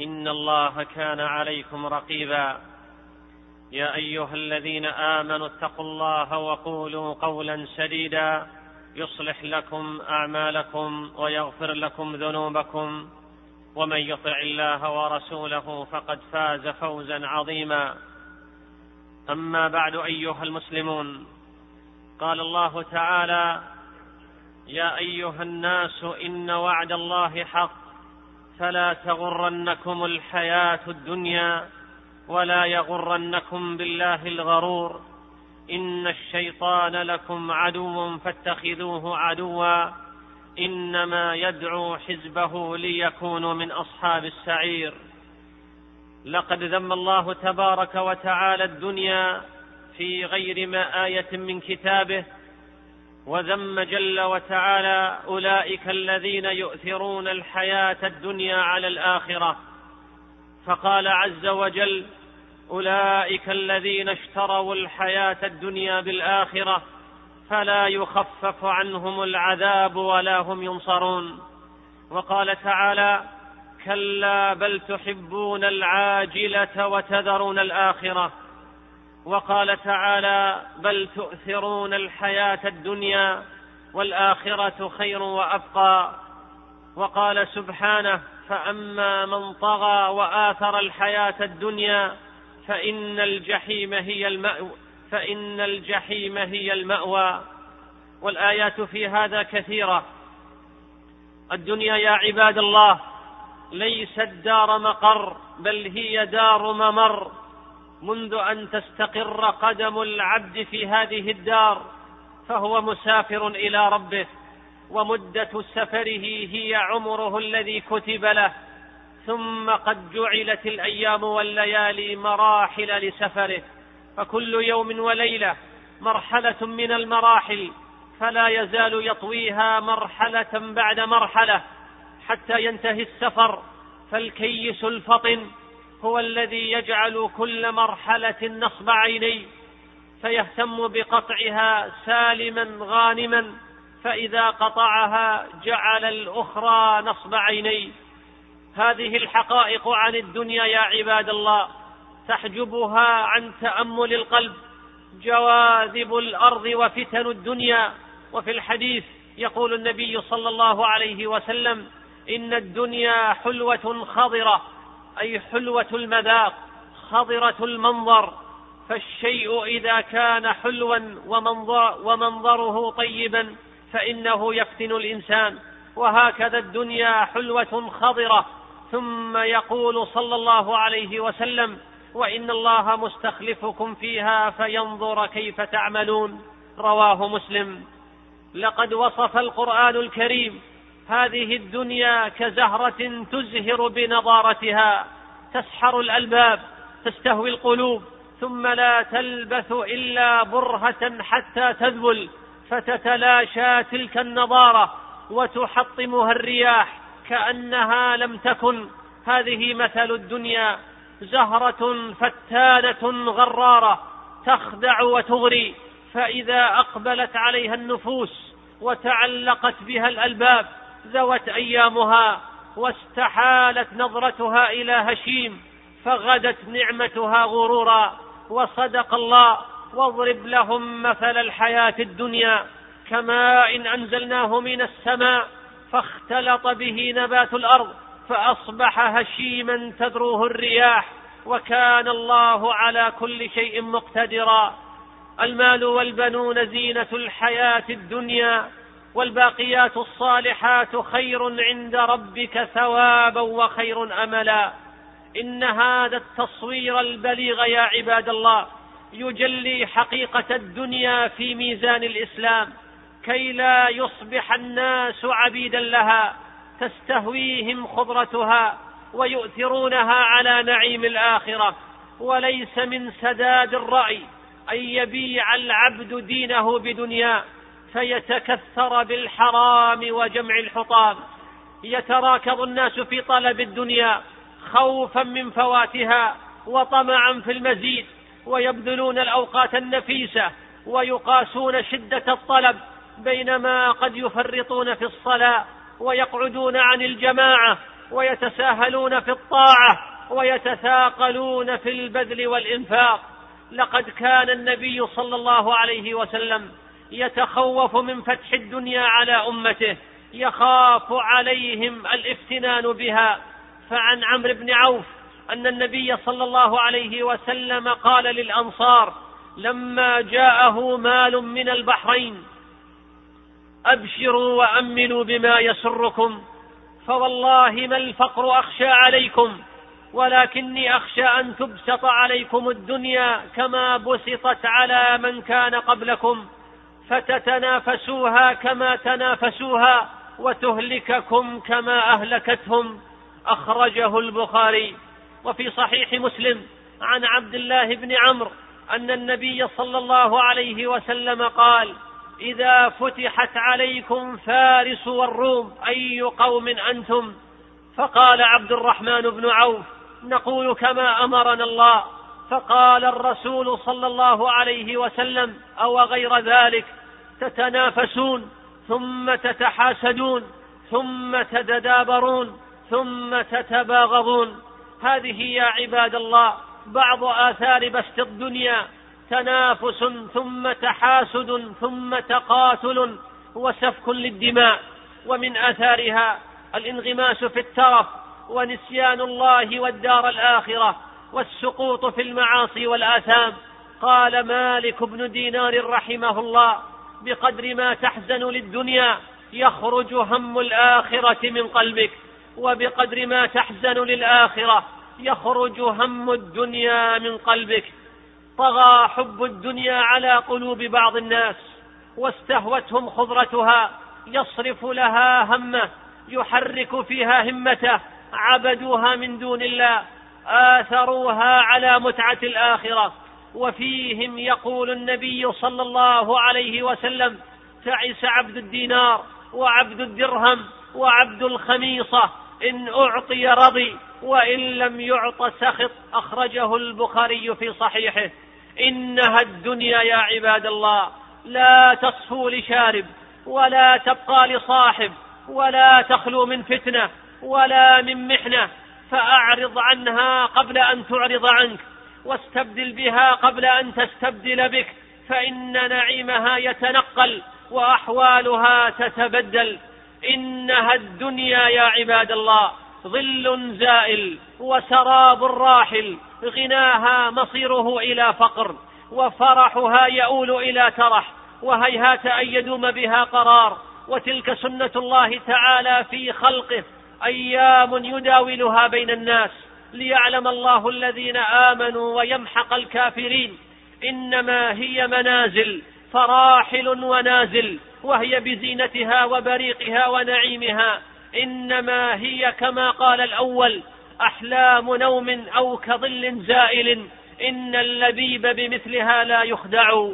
إن الله كان عليكم رقيبا. يا أيها الذين آمنوا اتقوا الله وقولوا قولا سديدا. يصلح لكم أعمالكم ويغفر لكم ذنوبكم. ومن يطع الله ورسوله فقد فاز فوزا عظيما. أما بعد أيها المسلمون قال الله تعالى يا أيها الناس إن وعد الله حق. فلا تغرنكم الحياة الدنيا ولا يغرنكم بالله الغرور إن الشيطان لكم عدو فاتخذوه عدوا إنما يدعو حزبه ليكونوا من أصحاب السعير. لقد ذم الله تبارك وتعالى الدنيا في غير ما آية من كتابه وذم جل وتعالى أولئك الذين يؤثرون الحياة الدنيا على الآخرة. فقال عز وجل أولئك الذين اشتروا الحياة الدنيا بالآخرة فلا يخفف عنهم العذاب ولا هم ينصرون. وقال تعالى كلا بل تحبون العاجلة وتذرون الآخرة. وقال تعالى بل تؤثرون الحياة الدنيا والآخرة خير وأبقى. وقال سبحانه فأما من طغى وآثر الحياة الدنيا فإن الجحيم هي المأوى فإن الجحيم هي المأوى. والآيات في هذا كثيرة. الدنيا يا عباد الله ليست دار مقر بل هي دار ممر. منذ أن تستقر قدم العبد في هذه الدار فهو مسافر إلى ربه ومدة سفره هي عمره الذي كتب له. ثم قد جعلت الأيام والليالي مراحل لسفره فكل يوم وليلة مرحلة من المراحل فلا يزال يطويها مرحلة بعد مرحلة حتى ينتهي السفر فالكيس الفطن هو الذي يجعل كل مرحلة نصب عينيه فيهتم بقطعها سالما غانما فإذا قطعها جعل الأخرى نصب عينيه هذه الحقائق عن الدنيا يا عباد الله تحجبها عن تأمل القلب جواذب الأرض وفتن الدنيا. وفي الحديث يقول النبي صلى الله عليه وسلم إن الدنيا حلوة خضرة. أي حلوة المذاق خضرة المنظر فالشيء إذا كان حلوا ومنظر ومنظره طيبا فإنه يفتن الإنسان. وهكذا الدنيا حلوة خضرة. ثم يقول صلى الله عليه وسلم وإن الله مستخلفكم فيها فينظر كيف تعملون. رواه مسلم. لقد وصف القرآن الكريم هذه الدنيا كزهرة تزهر بنضارتها تسحر الألباب تستهوي القلوب ثم لا تلبث إلا برهة حتى تذبل فتتلاشى تلك النضارة وتحطمها الرياح كأنها لم تكن. هذه مثل الدنيا زهرة فتانة غرارة تخدع وتغري فإذا أقبلت عليها النفوس وتعلقت بها الألباب ذوت أيامها واستحالت نظرتها إلى هشيم فغدت نعمتها غرورا وصدق الله واضرب لهم مثل الحياة الدنيا كماء إن أنزلناه من السماء فاختلط به نبات الأرض فأصبح هشيما تذروه الرياح وكان الله على كل شيء مقتدرا. المال والبنون زينة الحياة الدنيا. والباقيات الصالحات خير عند ربك ثوابا وخير أملا. إن هذا التصوير البليغ يا عباد الله يجلي حقيقة الدنيا في ميزان الإسلام. كي لا يصبح الناس عبيدا لها تستهويهم خضرتها ويؤثرونها على نعيم الآخرة. وليس من سداد الرأي أن يبيع العبد دينه بدنياه فيتكثر بالحرام وجمع الحطام. يتراكض الناس في طلب الدنيا خوفا من فواتها وطمعا في المزيد ويبذلون الأوقات النفيسة ويقاسون شدة الطلب بينما قد يفرطون في الصلاة ويقعدون عن الجماعة ويتساهلون في الطاعة ويتثاقلون في البذل والإنفاق. لقد كان النبي صلى الله عليه وسلم يتخوف من فتح الدنيا على أمته يخاف عليهم الإفتنان بها. فعن عمرو بن عوف أن النبي صلى الله عليه وسلم قال للأنصار لما جاءه مال من البحرين أبشروا وأمنوا بما يسركم فوالله ما الفقر أخشى عليكم ولكني أخشى أن تبسط عليكم الدنيا كما بسطت على من كان قبلكم. فتتنافسوها كما تنافسوها وتهلككم كما أهلكتهم. أخرجه البخاري. وفي صحيح مسلم عن عبد الله بن عمرو أن النبي صلى الله عليه وسلم قال إذا فتحت عليكم فارس والروم أي قوم أنتم؟ فقال عبد الرحمن بن عوف نقول كما أمرنا الله. فقال الرسول صلى الله عليه وسلم أو غير ذلك تتنافسون ثم تتحاسدون ثم تتدابرون ثم تتباغضون. هذه يا عباد الله بعض آثار بسط الدنيا. تنافس ثم تحاسد ثم تقاتل وسفك للدماء. ومن آثارها الانغماس في الترف ونسيان الله والدار الآخرة. والسقوط في المعاصي والآثام. قال مالك بن دينار رحمه الله بقدر ما تحزن للدنيا يخرج هم الآخرة من قلبك وبقدر ما تحزن للآخرة يخرج هم الدنيا من قلبك. طغى حب الدنيا على قلوب بعض الناس واستهوتهم خضرتها يصرف لها همه يحرك فيها همته عبدوها من دون الله. آثروها على متعة الآخرة وفيهم يقول النبي صلى الله عليه وسلم تعس عبد الدينار وعبد الدرهم وعبد الخميصة إن أعطي رضي وإن لم يعط سخط أخرجه البخاري في صحيحه إنها الدنيا يا عباد الله لا تصفو لشارب ولا تبقى لصاحب ولا تخلو من فتنة ولا من محنة. فأعرض عنها قبل أن تعرض عنك واستبدل بها قبل أن تستبدل بك فإن نعيمها يتنقل وأحوالها تتبدل. إنها الدنيا يا عباد الله ظل زائل وسراب راحل غناها مصيره إلى فقر وفرحها يؤول إلى ترح وهيهات أن يدوم بها قرار. وتلك سنة الله تعالى في خلقه أيام يداولها بين الناس ليعلم الله الذين آمنوا ويمحق الكافرين إنما هي منازل فراحل ونازل وهي بزينتها وبريقها ونعيمها إنما هي كما قال الأول أحلام نوم أو كظل زائل إن اللبيب بمثلها لا يخدع.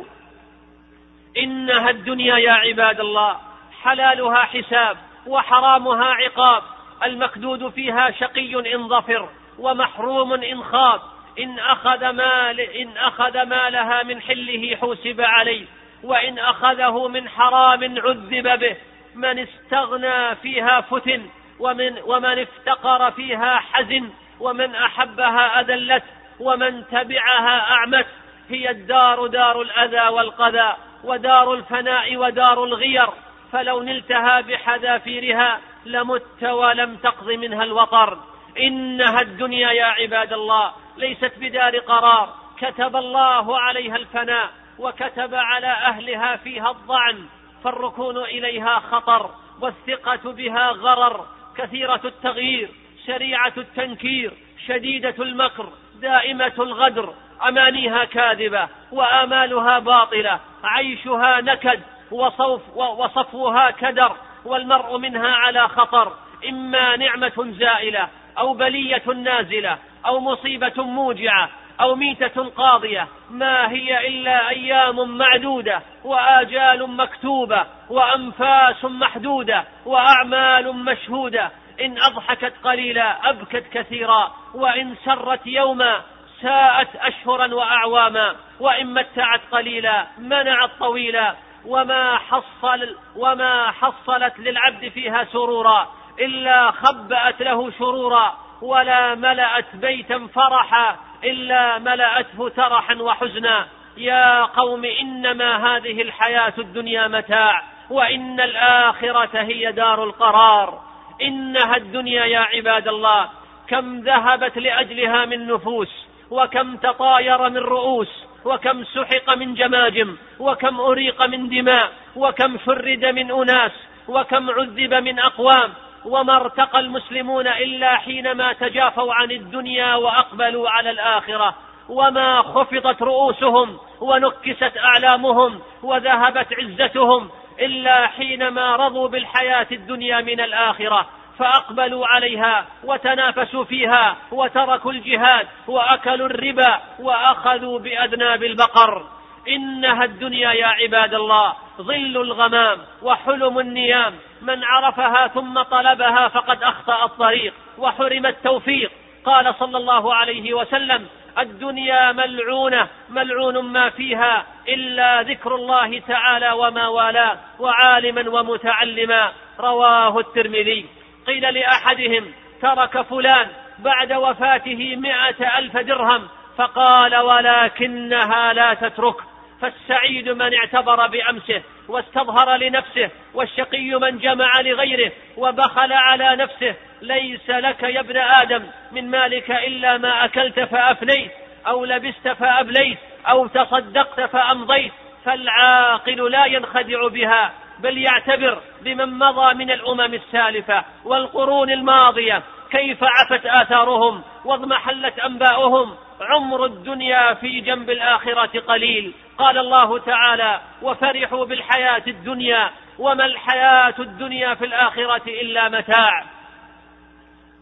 إنها الدنيا يا عباد الله حلالها حساب وحرامها عقاب. المكدود فيها شقي إن ظفر ومحروم إن خاب. إن أخذ مال إن أخذ مالها من حله حوسب عليه وإن أخذه من حرام عذب به. من استغنى فيها فتن ومن ومن افتقر فيها حزن ومن أحبها أذلت ومن تبعها أعمت. هي الدار دار الأذى والقذى ودار الفناء ودار الغير. فلو نلتها بحذافيرها لمت ولم تقض منها الوطر. إنها الدنيا يا عباد الله. ليست بدار قرار. كتب الله عليها الفناء وكتب على أهلها فيها الضعن. فالركون إليها خطر والثقة بها غرر. كثيرة التغيير سريعه التنكير شديدة المكر دائمة الغدر. أمانيها كاذبة وآمالها باطلة. عيشها نكد وصوف وصفوها كدر. والمرء منها على خطر إما نعمة زائلة أو بلية نازلة أو مصيبة موجعة أو ميتة قاضية ما هي إلا أيام معدودة وآجال مكتوبة وأنفاس محدودة وأعمال مشهودة إن أضحكت قليلا أبكت كثيرا وإن سرت يوما ساءت أشهرا وأعواما وإن متعت قليلا منعت طويلا. وما حصل وما حصلت للعبد فيها سرورا إلا خبأت له شرورا ولا ملأت بيتا فرحا إلا ملأته ترحا وحزنا. يا قوم إنما هذه الحياة الدنيا متاع وإن الآخرة هي دار القرار. إنها الدنيا يا عباد الله. كم ذهبت لأجلها من نفوس وكم تطاير من رؤوس وكم سحق من جماجم وكم أريق من دماء وكم شرد من أناس وكم عذب من أقوام وما ارتقى المسلمون إلا حينما تجافوا عن الدنيا وأقبلوا على الآخرة. وما خفضت رؤوسهم ونكست أعلامهم وذهبت عزتهم إلا حينما رضوا بالحياة الدنيا من الآخرة. فأقبلوا عليها وتنافسوا فيها وتركوا الجهاد وأكلوا الربا وأخذوا بأذناب البقر. إنها الدنيا يا عباد الله ظل الغمام وحلم النيام. من عرفها ثم طلبها فقد أخطأ الطريق وحرم التوفيق. قال صلى الله عليه وسلم الدنيا ملعونة ملعون ما فيها إلا ذكر الله تعالى وما والاه وعالما ومتعلما. رواه الترمذي. قيل لأحدهم ترك فلان بعد وفاته مائه ألف درهم فقال ولكنها لا تترك. فالسعيد من اعتبر بأمسه واستظهر لنفسه والشقي من جمع لغيره وبخل على نفسه. ليس لك يا ابن آدم من مالك إلا ما أكلت فأفنيت أو لبست فأبليت أو تصدقت فأمضيت. فالعاقل لا ينخدع بها. بل يعتبر بمن مضى من الأمم السالفة والقرون الماضية كيف عفت آثارهم واضمحلت أنباؤهم عمر الدنيا في جنب الآخرة قليل. قال الله تعالى وفرحوا بالحياة الدنيا وما الحياة الدنيا في الآخرة إلا متاع.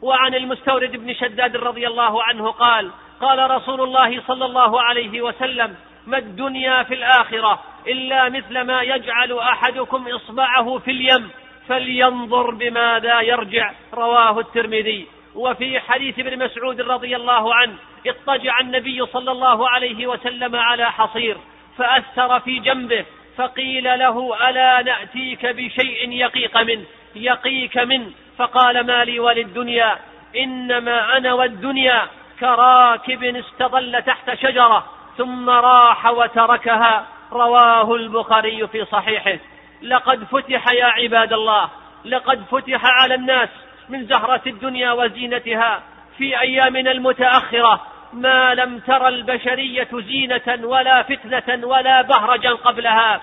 وعن المستورد بن شداد رضي الله عنه قال قال رسول الله صلى الله عليه وسلم ما الدنيا في الآخرة إلا مثل ما يجعل أحدكم إصبعه في اليم فلينظر بماذا يرجع رواه الترمذي. وفي حديث ابن مسعود رضي الله عنه اضطجع النبي صلى الله عليه وسلم على حصير فأثر في جنبه فقيل له ألا نأتيك بشيء يقيك منه يقيك منه؟ فقال ما لي وللدنيا إنما أنا والدنيا. كراكب استظل تحت شجرة ثم راح وتركها. رواه البخاري في صحيحه. لقد فتح يا عباد الله. لقد فتح على الناس من زهرة الدنيا وزينتها في أيامنا المتأخرة. ما لم تر البشرية زينة ولا فتنة ولا بهرجا قبلها.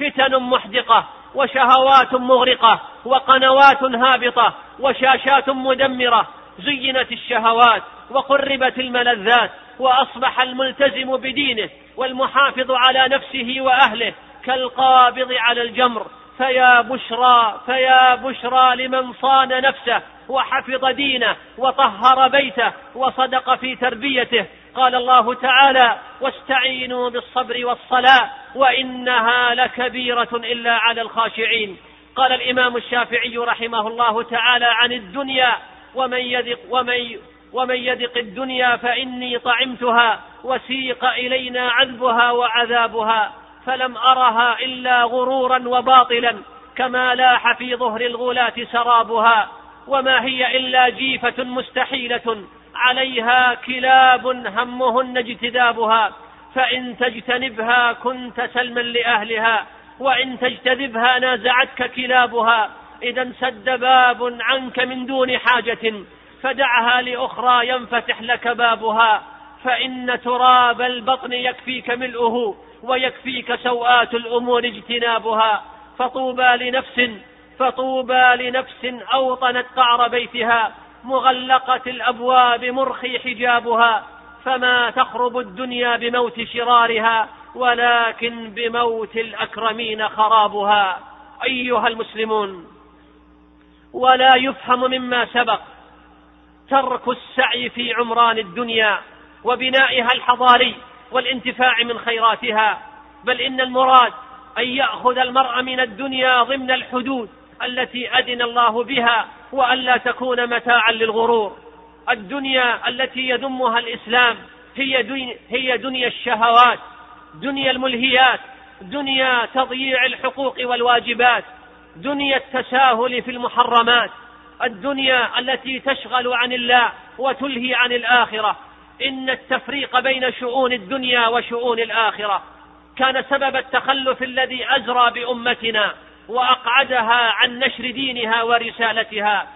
فتن محدقة وشهوات مغرقة وقنوات هابطة وشاشات مدمرة. زينت الشهوات وقربت الملذات. وأصبح الملتزم بدينه والمحافظ على نفسه وأهله كالقابض على الجمر. فيا بشرى فيا بشرى لمن صان نفسه وحفظ دينه وطهر بيته وصدق في تربيته. قال الله تعالى واستعينوا بالصبر والصلاة وإنها لكبيرة إلا على الخاشعين. قال الإمام الشافعي رحمه الله تعالى عن الدنيا ومن يذق ومن ومن يذق الدنيا فإني طعمتها وسيق إلينا عذبها وعذابها فلم أرها إلا غرورا وباطلا كما لاح في ظهر الغلاة سرابها وما هي إلا جيفة مستحيلة عليها كلاب همهن اجتذابها فإن تجتنبها كنت سلما لأهلها وإن تجتذبها نازعتك كلابها إذا انسد باب عنك من دون حاجة فدعها لأخرى ينفتح لك بابها فإن تراب البطن يكفيك ملؤه ويكفيك سوآت الأمور اجتنابها. فطوبى لنفس فطوبى لنفس أوطنت قعر بيتها مغلقة الأبواب مرخي حجابها. فما تخرب الدنيا بموت شرارها ولكن بموت الأكرمين خرابها. أيها المسلمون ولا يفهم مما سبق ترك السعي في عمران الدنيا وبنائها الحضاري والانتفاع من خيراتها. بل إن المراد أن يأخذ المرء من الدنيا ضمن الحدود التي أذن الله بها وألا تكون متاعا للغرور. الدنيا التي يذمها الإسلام هي دنيا, هي دنيا الشهوات دنيا الملهيات دنيا تضييع الحقوق والواجبات دنيا التساهل في المحرمات. الدنيا التي تشغل عن الله وتلهي عن الآخرة. إن التفريق بين شؤون الدنيا وشؤون الآخرة. كان سبب التخلف الذي أزرى بأمتنا وأقعدها عن نشر دينها ورسالتها.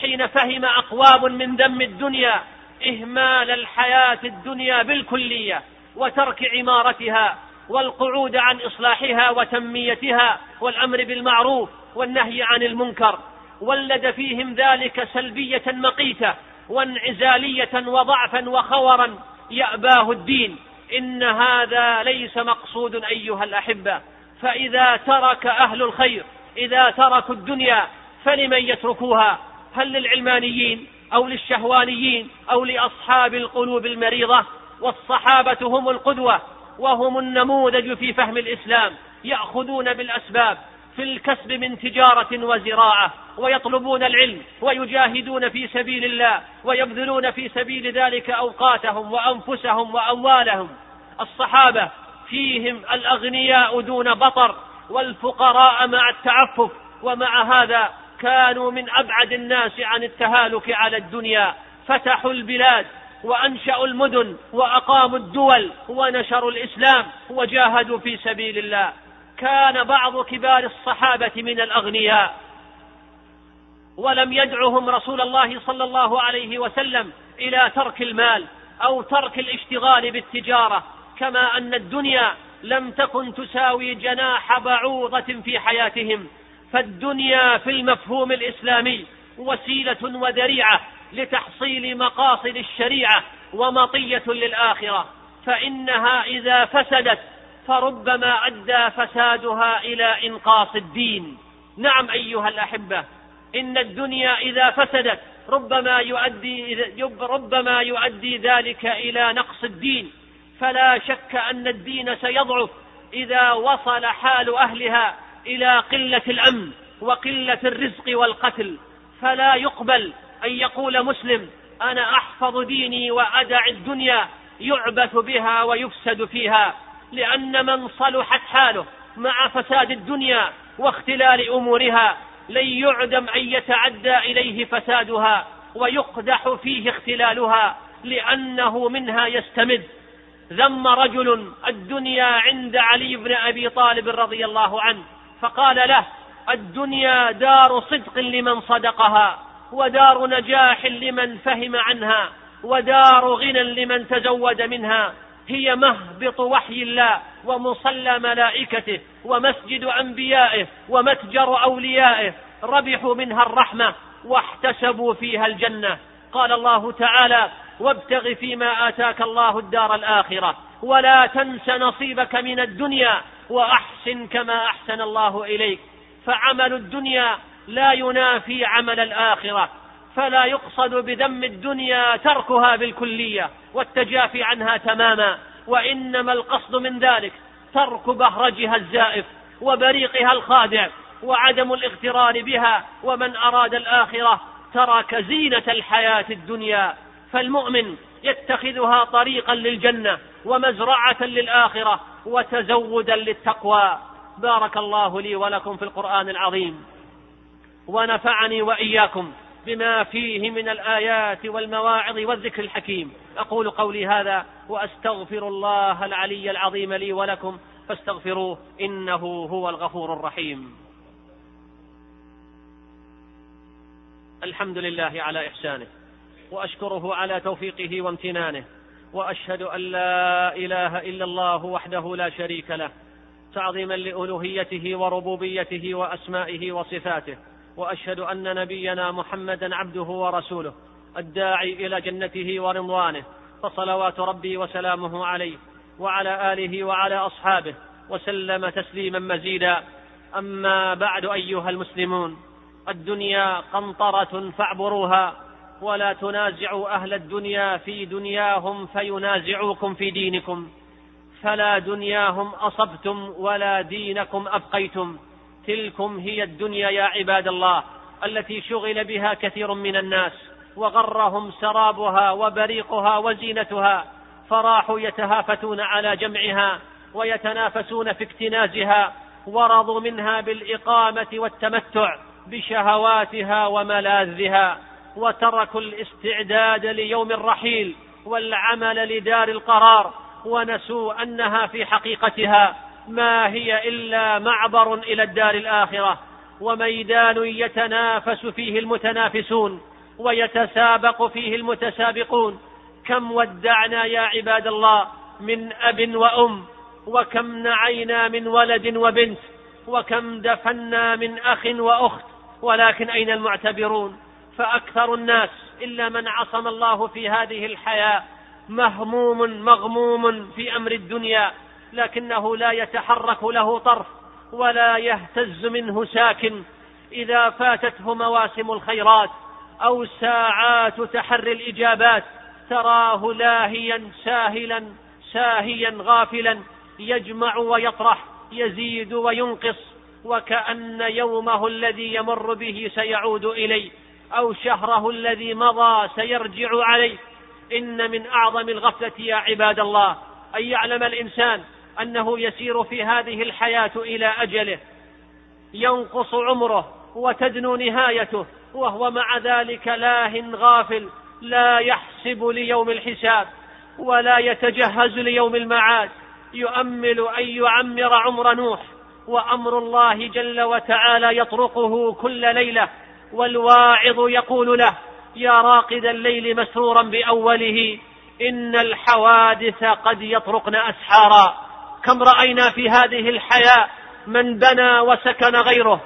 حين فهم أقوام من ذم الدنيا إهمال الحياة الدنيا بالكلية وترك عمارتها والقعود عن إصلاحها وتنميتها والأمر بالمعروف والنهي عن المنكر. ولد فيهم ذلك سلبية مقيتة وانعزالية وضعفا وخورا يأباه الدين إن هذا ليس مقصود أيها الأحبة. فإذا ترك أهل الخير إذا تركوا الدنيا فلمن يتركوها؟ هل للعلمانيين أو للشهوانيين أو لأصحاب القلوب المريضة؟ والصحابة هم القدوة وهم النموذج في فهم الإسلام يأخذون بالأسباب. في الكسب من تجارة وزراعة ويطلبون العلم ويجاهدون في سبيل الله ويبذلون في سبيل ذلك أوقاتهم وأنفسهم وأموالهم. الصحابة فيهم الأغنياء دون بطر والفقراء مع التعفف ومع هذا كانوا من أبعد الناس عن التهالك على الدنيا. فتحوا البلاد وأنشأوا المدن وأقاموا الدول ونشروا الإسلام وجاهدوا في سبيل الله. كان بعض كبار الصحابة من الأغنياء ولم يدعهم رسول الله صلى الله عليه وسلم إلى ترك المال أو ترك الاشتغال بالتجارة كما أن الدنيا لم تكن تساوي جناح بعوضة في حياتهم فالدنيا في المفهوم الإسلامي وسيلة وذريعة لتحصيل مقاصد الشريعة ومطية للآخرة فإنها إذا فسدت فربما أدى فسادها إلى إنقاص الدين. نعم أيها الأحبة إن الدنيا إذا فسدت ربما يؤدي ربما يؤدي ذلك إلى نقص الدين. فلا شك أن الدين سيضعف إذا وصل حال أهلها إلى قلة الأمن وقلة الرزق والقتل. فلا يقبل أن يقول مسلم أنا أحفظ ديني وأدع الدنيا يعبث بها ويفسد فيها. لأن من صلحت حاله مع فساد الدنيا واختلال أمورها لن يعدم أن يتعدى إليه فسادها ويقدح فيه اختلالها لأنه منها يستمد. ذم رجل الدنيا عند علي بن أبي طالب رضي الله عنه فقال له الدنيا دار صدق لمن صدقها ودار نجاح لمن فهم عنها ودار غنى لمن تزود منها. هي مهبط وحي الله ومصلى ملائكته ومسجد أنبيائه ومتجر أوليائه. ربحوا منها الرحمة واحتسبوا فيها الجنة. قال الله تعالى وابتغ فيما آتاك الله الدار الآخرة ولا تنس نصيبك من الدنيا وأحسن كما أحسن الله إليك. فعمل الدنيا لا ينافي عمل الآخرة. فلا يقصد بذم الدنيا تركها بالكلية والتجافي عنها تماما وإنما القصد من ذلك ترك بهرجها الزائف وبريقها الخادع وعدم الاغترار بها ومن أراد الآخرة ترك زينة الحياة الدنيا. فالمؤمن يتخذها طريقا للجنة ومزرعة للآخرة وتزودا للتقوى. بارك الله لي ولكم في القرآن العظيم. ونفعني وإياكم بما فيه من الآيات والمواعظ والذكر الحكيم. أقول قولي هذا وأستغفر الله العلي العظيم لي ولكم فاستغفروه إنه هو الغفور الرحيم. الحمد لله على إحسانه وأشكره على توفيقه وامتنانه وأشهد أن لا إله إلا الله وحده لا شريك له تعظيما لألوهيته وربوبيته وأسمائه وصفاته. وأشهد أن نبينا محمدا عبده ورسوله الداعي إلى جنته ورضوانه فصلوات ربي وسلامه عليه وعلى آله وعلى أصحابه وسلم تسليما مزيدا. أما بعد أيها المسلمون الدنيا قنطرة فاعبروها ولا تنازعوا أهل الدنيا في دنياهم فينازعوكم في دينكم. فلا دنياهم أصبتم ولا دينكم أبقيتم. تلكم هي الدنيا يا عباد الله التي شغل بها كثير من الناس وغرهم سرابها وبريقها وزينتها فراحوا يتهافتون على جمعها ويتنافسون في اكتنازها ورضوا منها بالإقامة والتمتع بشهواتها وملاذها وتركوا الاستعداد ليوم الرحيل والعمل لدار القرار ونسوا أنها في حقيقتها. ما هي إلا معبر إلى الدار الآخرة وميدان يتنافس فيه المتنافسون ويتسابق فيه المتسابقون. كم ودعنا يا عباد الله من أب وأم وكم نعينا من ولد وبنت وكم دفنا من أخ وأخت ولكن أين المعتبرون؟ فأكثر الناس إلا من عصم الله في هذه الحياة مهموم مغموم في أمر الدنيا. لكنه لا يتحرك له طرف ولا يهتز منه ساكن. إذا فاتته مواسم الخيرات أو ساعات تحري الإجابات تراه لاهيا ساهلا ساهيا غافلا يجمع ويطرح يزيد وينقص وكأن يومه الذي يمر به سيعود إليه أو شهره الذي مضى سيرجع عليه. إن من أعظم الغفلة يا عباد الله أن يعلم الإنسان أنه يسير في هذه الحياة إلى أجله ينقص عمره وتدنو نهايته وهو مع ذلك لاه غافل لا يحسب ليوم الحساب ولا يتجهز ليوم المعاد يؤمل أن يعمر عمر نوح وأمر الله جل وتعالى يطرقه كل ليلة والواعظ يقول له يا راقد الليل مسرورا بأوله إن الحوادث قد يطرقن أسحارا. كم رأينا في هذه الحياة من بنى وسكن غيره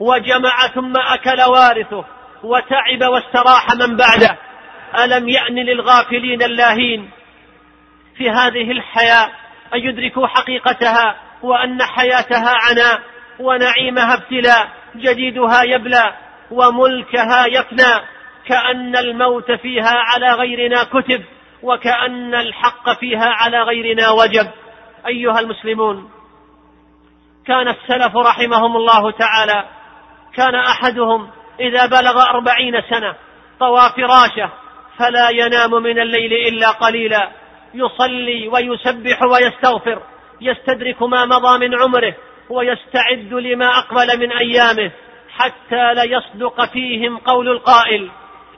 وجمع ثم أكل وارثه وتعب واستراح من بعده. ألم يأن للغافلين اللاهين في هذه الحياة أن يدركوا حقيقتها وأن حياتها عناء ونعيمها ابتلاء جديدها يبلى وملكها يفنى. كأن الموت فيها على غيرنا كتب وكأن الحق فيها على غيرنا وجب. أيها المسلمون كان السلف رحمهم الله تعالى كان أحدهم إذا بلغ أربعين سنة طوى فراشه فلا ينام من الليل إلا قليلا يصلي ويسبح ويستغفر يستدرك ما مضى من عمره ويستعد لما أقبل من أيامه حتى ليصدق فيهم قول القائل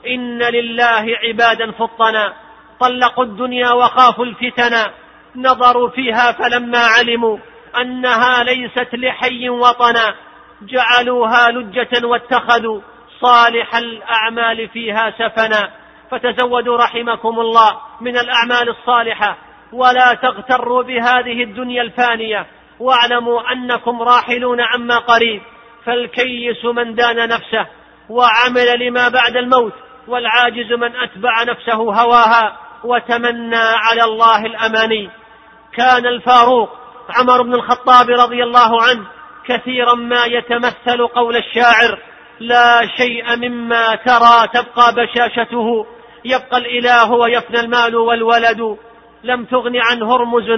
إن لله عبادا فطنا طلقوا الدنيا وخافوا الفتنا. نظروا فيها فلما علموا أنها ليست لحي وطنا جعلوها لجة واتخذوا صالح الأعمال فيها سفنا. فتزودوا رحمكم الله من الأعمال الصالحة. ولا تغتروا بهذه الدنيا الفانية. واعلموا أنكم راحلون عما قريب. فالكيس من دان نفسه وعمل لما بعد الموت والعاجز من أتبع نفسه هواها وتمنى على الله الأماني. كان الفاروق عمر بن الخطاب رضي الله عنه كثيرا ما يتمثل قول الشاعر لا شيء مما ترى تبقى بشاشته يبقى الإله ويفنى المال والولد. لم تغن عن هرمز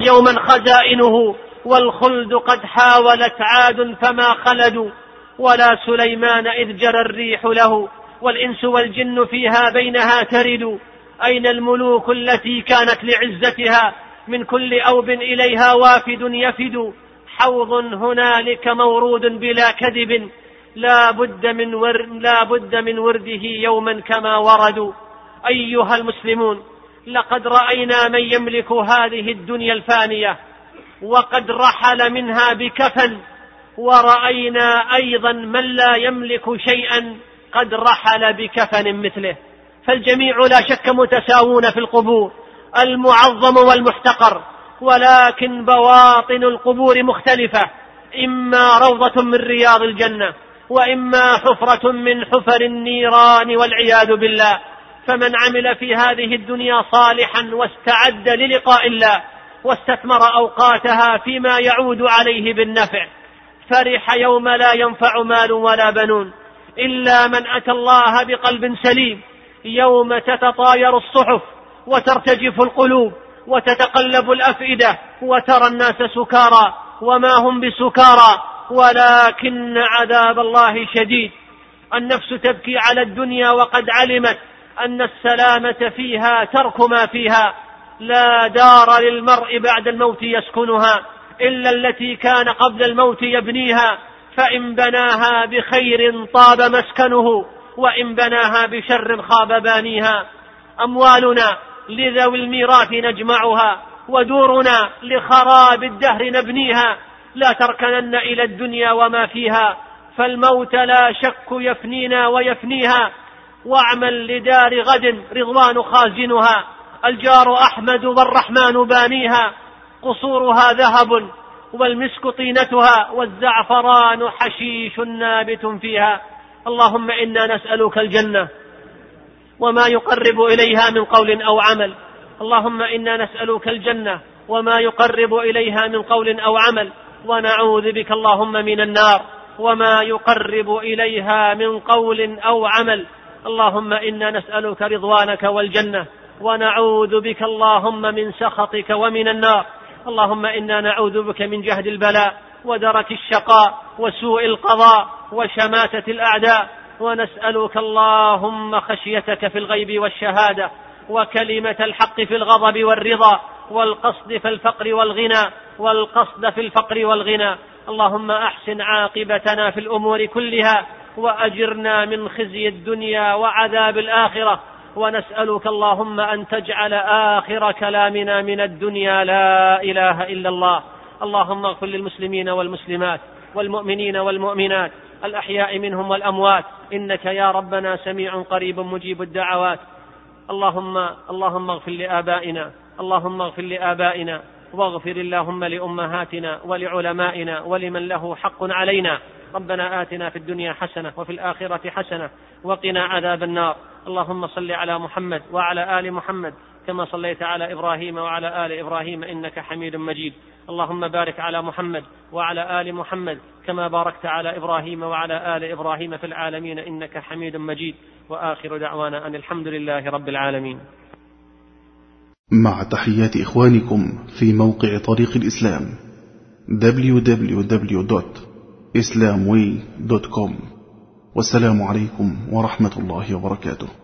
يوما خزائنه والخلد قد حاولت عاد فما خلدوا ولا سليمان إذ جرى الريح له والإنس والجن فيها بينها ترد. أين الملوك التي كانت لعزتها؟ من كل أوب إليها وافد يفد. حوض هنالك مورود بلا كذب. لا بد من ور لا بد من ورده يوما كما وردوا. أيها المسلمون لقد رأينا من يملك هذه الدنيا الفانية. وقد رحل منها بكفن. ورأينا أيضا من لا يملك شيئا قد رحل بكفن مثله. فالجميع لا شك متساوون في القبور. المعظم والمحتقر ولكن بواطن القبور مختلفة إما روضة من رياض الجنة وإما حفرة من حفر النيران والعياذ بالله. فمن عمل في هذه الدنيا صالحا واستعد للقاء الله واستثمر أوقاتها فيما يعود عليه بالنفع فرح يوم لا ينفع مال ولا بنون إلا من أتى الله بقلب سليم يوم تتطاير الصحف وترتجف القلوب وتتقلب الأفئدة وترى الناس سكارى وما هم بسكارى ولكن عذاب الله شديد. النفس تبكي على الدنيا وقد علمت أن السلامة فيها ترك ما فيها. لا دار للمرء بعد الموت يسكنها إلا التي كان قبل الموت يبنيها. فإن بناها بخير طاب مسكنه وإن بناها بشر خاب بانيها. أموالنا لذوي الميراث نجمعها ودورنا لخراب الدهر نبنيها. لا تركنن إلى الدنيا وما فيها فالموت لا شك يفنينا ويفنيها. واعمل لدار غد رضوان خازنها الجار أحمد والرحمن بانيها. قصورها ذهب والمسك طينتها والزعفران حشيش نابت فيها. اللهم إنا نسألك الجنة. وما يقرب إليها من قول أو عمل. اللهم إنا نسألك الجنة وما يقرب إليها من قول أو عمل. ونعوذ بك اللهم من النار وما يقرب إليها من قول أو عمل. اللهم إنا نسألك رضوانك والجنة. ونعوذ بك اللهم من سخطك ومن النار. اللهم إنا نعوذ بك من جهد البلاء ودرك الشقاء وسوء القضاء وشماتة الأعداء. ونسألك اللهم خشيتك في الغيب والشهادة وكلمة الحق في الغضب والرضا والقصد في الفقر والغنى والقصد في الفقر والغنى. اللهم أحسن عاقبتنا في الأمور كلها وأجرنا من خزي الدنيا وعذاب الآخرة. ونسألك اللهم أن تجعل آخر كلامنا من الدنيا لا إله إلا الله. اللهم اغفر للمسلمين والمسلمات والمؤمنين والمؤمنات. الأحياء منهم والأموات. إنك يا ربنا سميع قريب مجيب الدعوات. اللهم اللهم اغفر لآبائنا. اللهم اغفر لآبائنا. واغفر اللهم لأمهاتنا ولعلمائنا ولمن له حق علينا. ربنا آتنا في الدنيا حسنة وفي الآخرة حسنة. وقنا عذاب النار. اللهم صل على محمد وعلى آل محمد. كما صليت على إبراهيم وعلى آل إبراهيم إنك حميد مجيد. اللهم بارك على محمد وعلى آل محمد كما باركت على إبراهيم وعلى آل إبراهيم في العالمين إنك حميد مجيد. وآخر دعوانا أن الحمد لله رب العالمين. مع تحيات إخوانكم في موقع طريق الإسلام www.islamway.com والسلام عليكم ورحمة الله وبركاته.